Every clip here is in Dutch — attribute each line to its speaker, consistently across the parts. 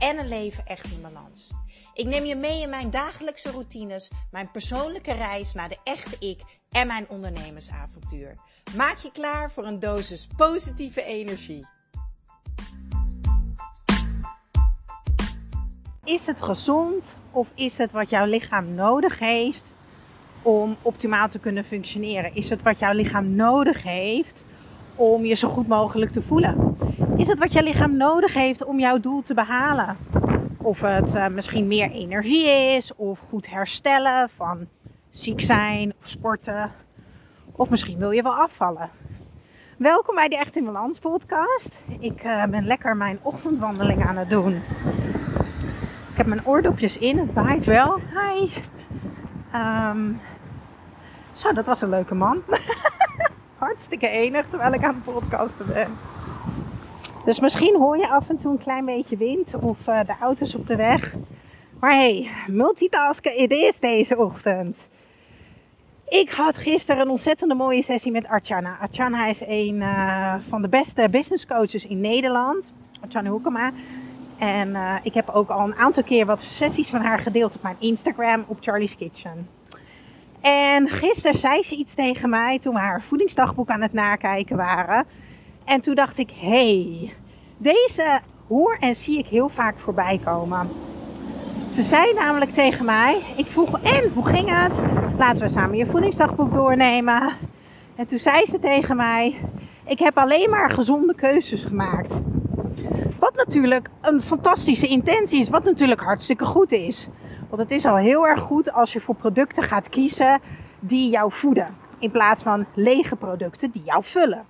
Speaker 1: en een leven echt in balans. Ik neem je mee in mijn dagelijkse routines, mijn persoonlijke reis naar de echte ik en mijn ondernemersavontuur. Maak je klaar voor een dosis positieve energie. Is het gezond of is het wat jouw lichaam nodig heeft om optimaal te kunnen functioneren? Is het wat jouw lichaam nodig heeft om je zo goed mogelijk te voelen? Is het wat jouw lichaam nodig heeft om jouw doel te behalen? Of het uh, misschien meer energie is, of goed herstellen van ziek zijn of sporten. Of misschien wil je wel afvallen. Welkom bij de Echt in Balans podcast. Ik uh, ben lekker mijn ochtendwandeling aan het doen. Ik heb mijn oordopjes in, het waait wel. Hi. Um, zo, dat was een leuke man. Hartstikke enig terwijl ik aan het podcasten ben. Dus misschien hoor je af en toe een klein beetje wind of uh, de auto's op de weg. Maar hey, multitasken it is deze ochtend. Ik had gisteren een ontzettende mooie sessie met Archana. Archana is een uh, van de beste business coaches in Nederland. Archana Hoekema. En uh, ik heb ook al een aantal keer wat sessies van haar gedeeld op mijn Instagram op Charlie's Kitchen. En gisteren zei ze iets tegen mij toen we haar voedingsdagboek aan het nakijken waren. En toen dacht ik, hey, deze hoor en zie ik heel vaak voorbij komen. Ze zei namelijk tegen mij, ik vroeg, en hoe ging het? Laten we samen je voedingsdagboek doornemen. En toen zei ze tegen mij, ik heb alleen maar gezonde keuzes gemaakt. Wat natuurlijk een fantastische intentie is, wat natuurlijk hartstikke goed is. Want het is al heel erg goed als je voor producten gaat kiezen die jou voeden. In plaats van lege producten die jou vullen.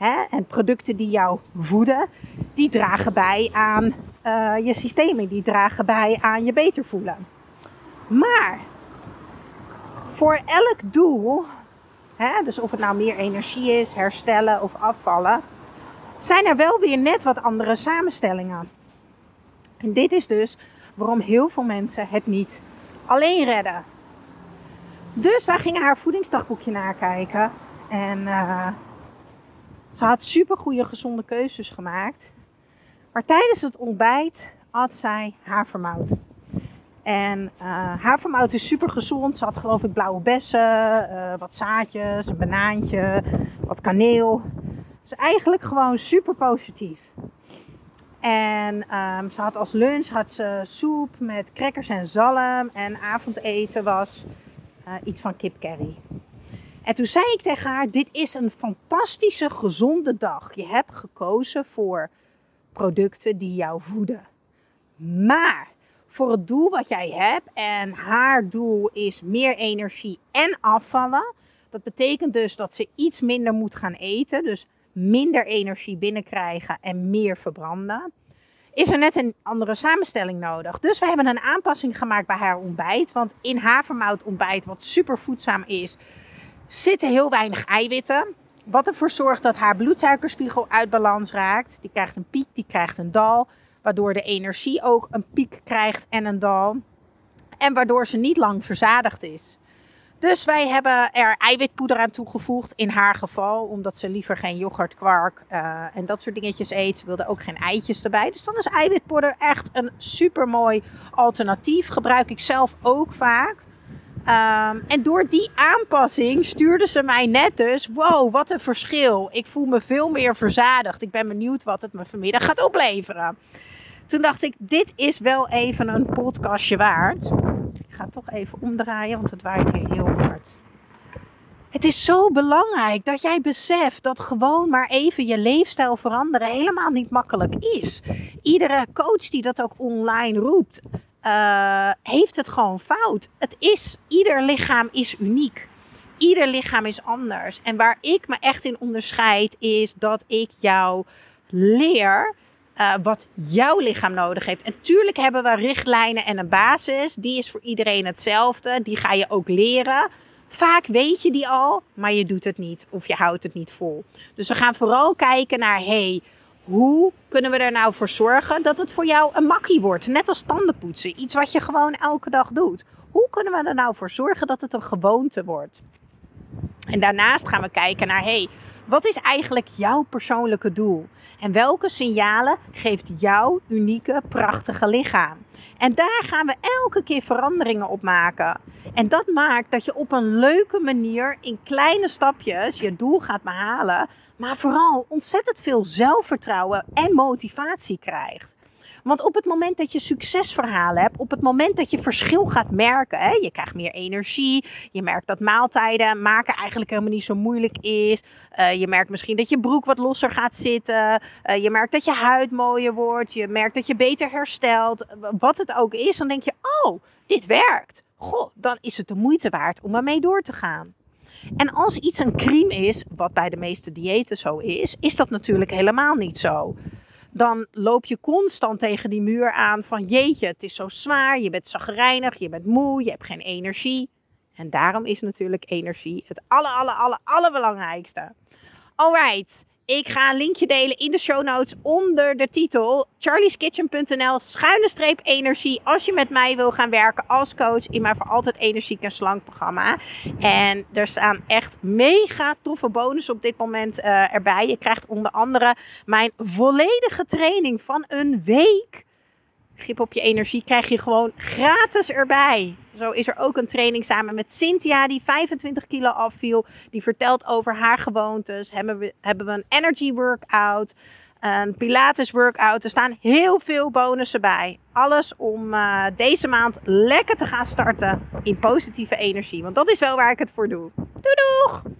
Speaker 1: Hè? En producten die jou voeden, die dragen bij aan uh, je systemen, die dragen bij aan je beter voelen. Maar voor elk doel, hè, dus of het nou meer energie is, herstellen of afvallen, zijn er wel weer net wat andere samenstellingen. En dit is dus waarom heel veel mensen het niet alleen redden. Dus wij gingen haar voedingsdagboekje nakijken. En uh, ze had super goede gezonde keuzes gemaakt. Maar tijdens het ontbijt had zij havermout. En uh, havermout is super gezond. Ze had geloof ik blauwe bessen, uh, wat zaadjes, een banaantje, wat kaneel. Dus eigenlijk gewoon super positief. En um, ze had als lunch had ze soep met crackers en zalm. En avondeten was uh, iets van kipcurry. En toen zei ik tegen haar: Dit is een fantastische, gezonde dag. Je hebt gekozen voor producten die jou voeden. Maar voor het doel wat jij hebt, en haar doel is meer energie en afvallen. Dat betekent dus dat ze iets minder moet gaan eten. Dus minder energie binnenkrijgen en meer verbranden. Is er net een andere samenstelling nodig. Dus we hebben een aanpassing gemaakt bij haar ontbijt. Want in havermout ontbijt, wat super voedzaam is, zitten heel weinig eiwitten. Wat ervoor zorgt dat haar bloedsuikerspiegel uit balans raakt. Die krijgt een piek, die krijgt een dal. Waardoor de energie ook een piek krijgt en een dal. En waardoor ze niet lang verzadigd is. Dus wij hebben er eiwitpoeder aan toegevoegd. In haar geval, omdat ze liever geen yoghurt, kwark uh, en dat soort dingetjes eet. Ze wilde ook geen eitjes erbij. Dus dan is eiwitpoeder echt een super mooi alternatief. Gebruik ik zelf ook vaak. Um, en door die aanpassing stuurde ze mij net dus: wow, wat een verschil. Ik voel me veel meer verzadigd. Ik ben benieuwd wat het me vanmiddag gaat opleveren. Toen dacht ik: dit is wel even een podcastje waard. Ik ga toch even omdraaien, want het waait hier heel hard. Het is zo belangrijk dat jij beseft dat gewoon maar even je leefstijl veranderen helemaal niet makkelijk is. Iedere coach die dat ook online roept, uh, heeft het gewoon fout. Het is, ieder lichaam is uniek. Ieder lichaam is anders. En waar ik me echt in onderscheid is dat ik jou leer uh, wat jouw lichaam nodig heeft. En tuurlijk hebben we richtlijnen en een basis. Die is voor iedereen hetzelfde. Die ga je ook leren. Vaak weet je die al, maar je doet het niet of je houdt het niet vol. Dus we gaan vooral kijken naar, hey, hoe kunnen we er nou voor zorgen dat het voor jou een makkie wordt? Net als tandenpoetsen, iets wat je gewoon elke dag doet. Hoe kunnen we er nou voor zorgen dat het een gewoonte wordt? En daarnaast gaan we kijken naar, hey, wat is eigenlijk jouw persoonlijke doel? En welke signalen geeft jouw unieke, prachtige lichaam? En daar gaan we elke keer veranderingen op maken. En dat maakt dat je op een leuke manier in kleine stapjes je doel gaat behalen. Maar vooral ontzettend veel zelfvertrouwen en motivatie krijgt. Want op het moment dat je succesverhalen hebt, op het moment dat je verschil gaat merken, hè, je krijgt meer energie, je merkt dat maaltijden maken eigenlijk helemaal niet zo moeilijk is, uh, je merkt misschien dat je broek wat losser gaat zitten, uh, je merkt dat je huid mooier wordt, je merkt dat je beter herstelt, wat het ook is, dan denk je, oh, dit werkt. Goh, dan is het de moeite waard om ermee door te gaan. En als iets een crime is, wat bij de meeste diëten zo is, is dat natuurlijk helemaal niet zo dan loop je constant tegen die muur aan van jeetje, het is zo zwaar, je bent zagrijnig, je bent moe, je hebt geen energie. En daarom is natuurlijk energie het aller, aller, aller, allerbelangrijkste. Alright, ik ga een linkje delen in de show notes onder de titel charlieskitchen.nl schuine streep energie als je met mij wil gaan werken als coach in mijn voor altijd energiek en slank programma. En er staan echt mega toffe bonus op dit moment uh, erbij. Je krijgt onder andere mijn volledige training van een week grip op je energie krijg je gewoon gratis erbij. Zo is er ook een training samen met Cynthia die 25 kilo afviel. Die vertelt over haar gewoontes. Hebben we, hebben we een energy workout, een pilates workout. Er staan heel veel bonussen bij. Alles om uh, deze maand lekker te gaan starten in positieve energie. Want dat is wel waar ik het voor doe. Doei doeg!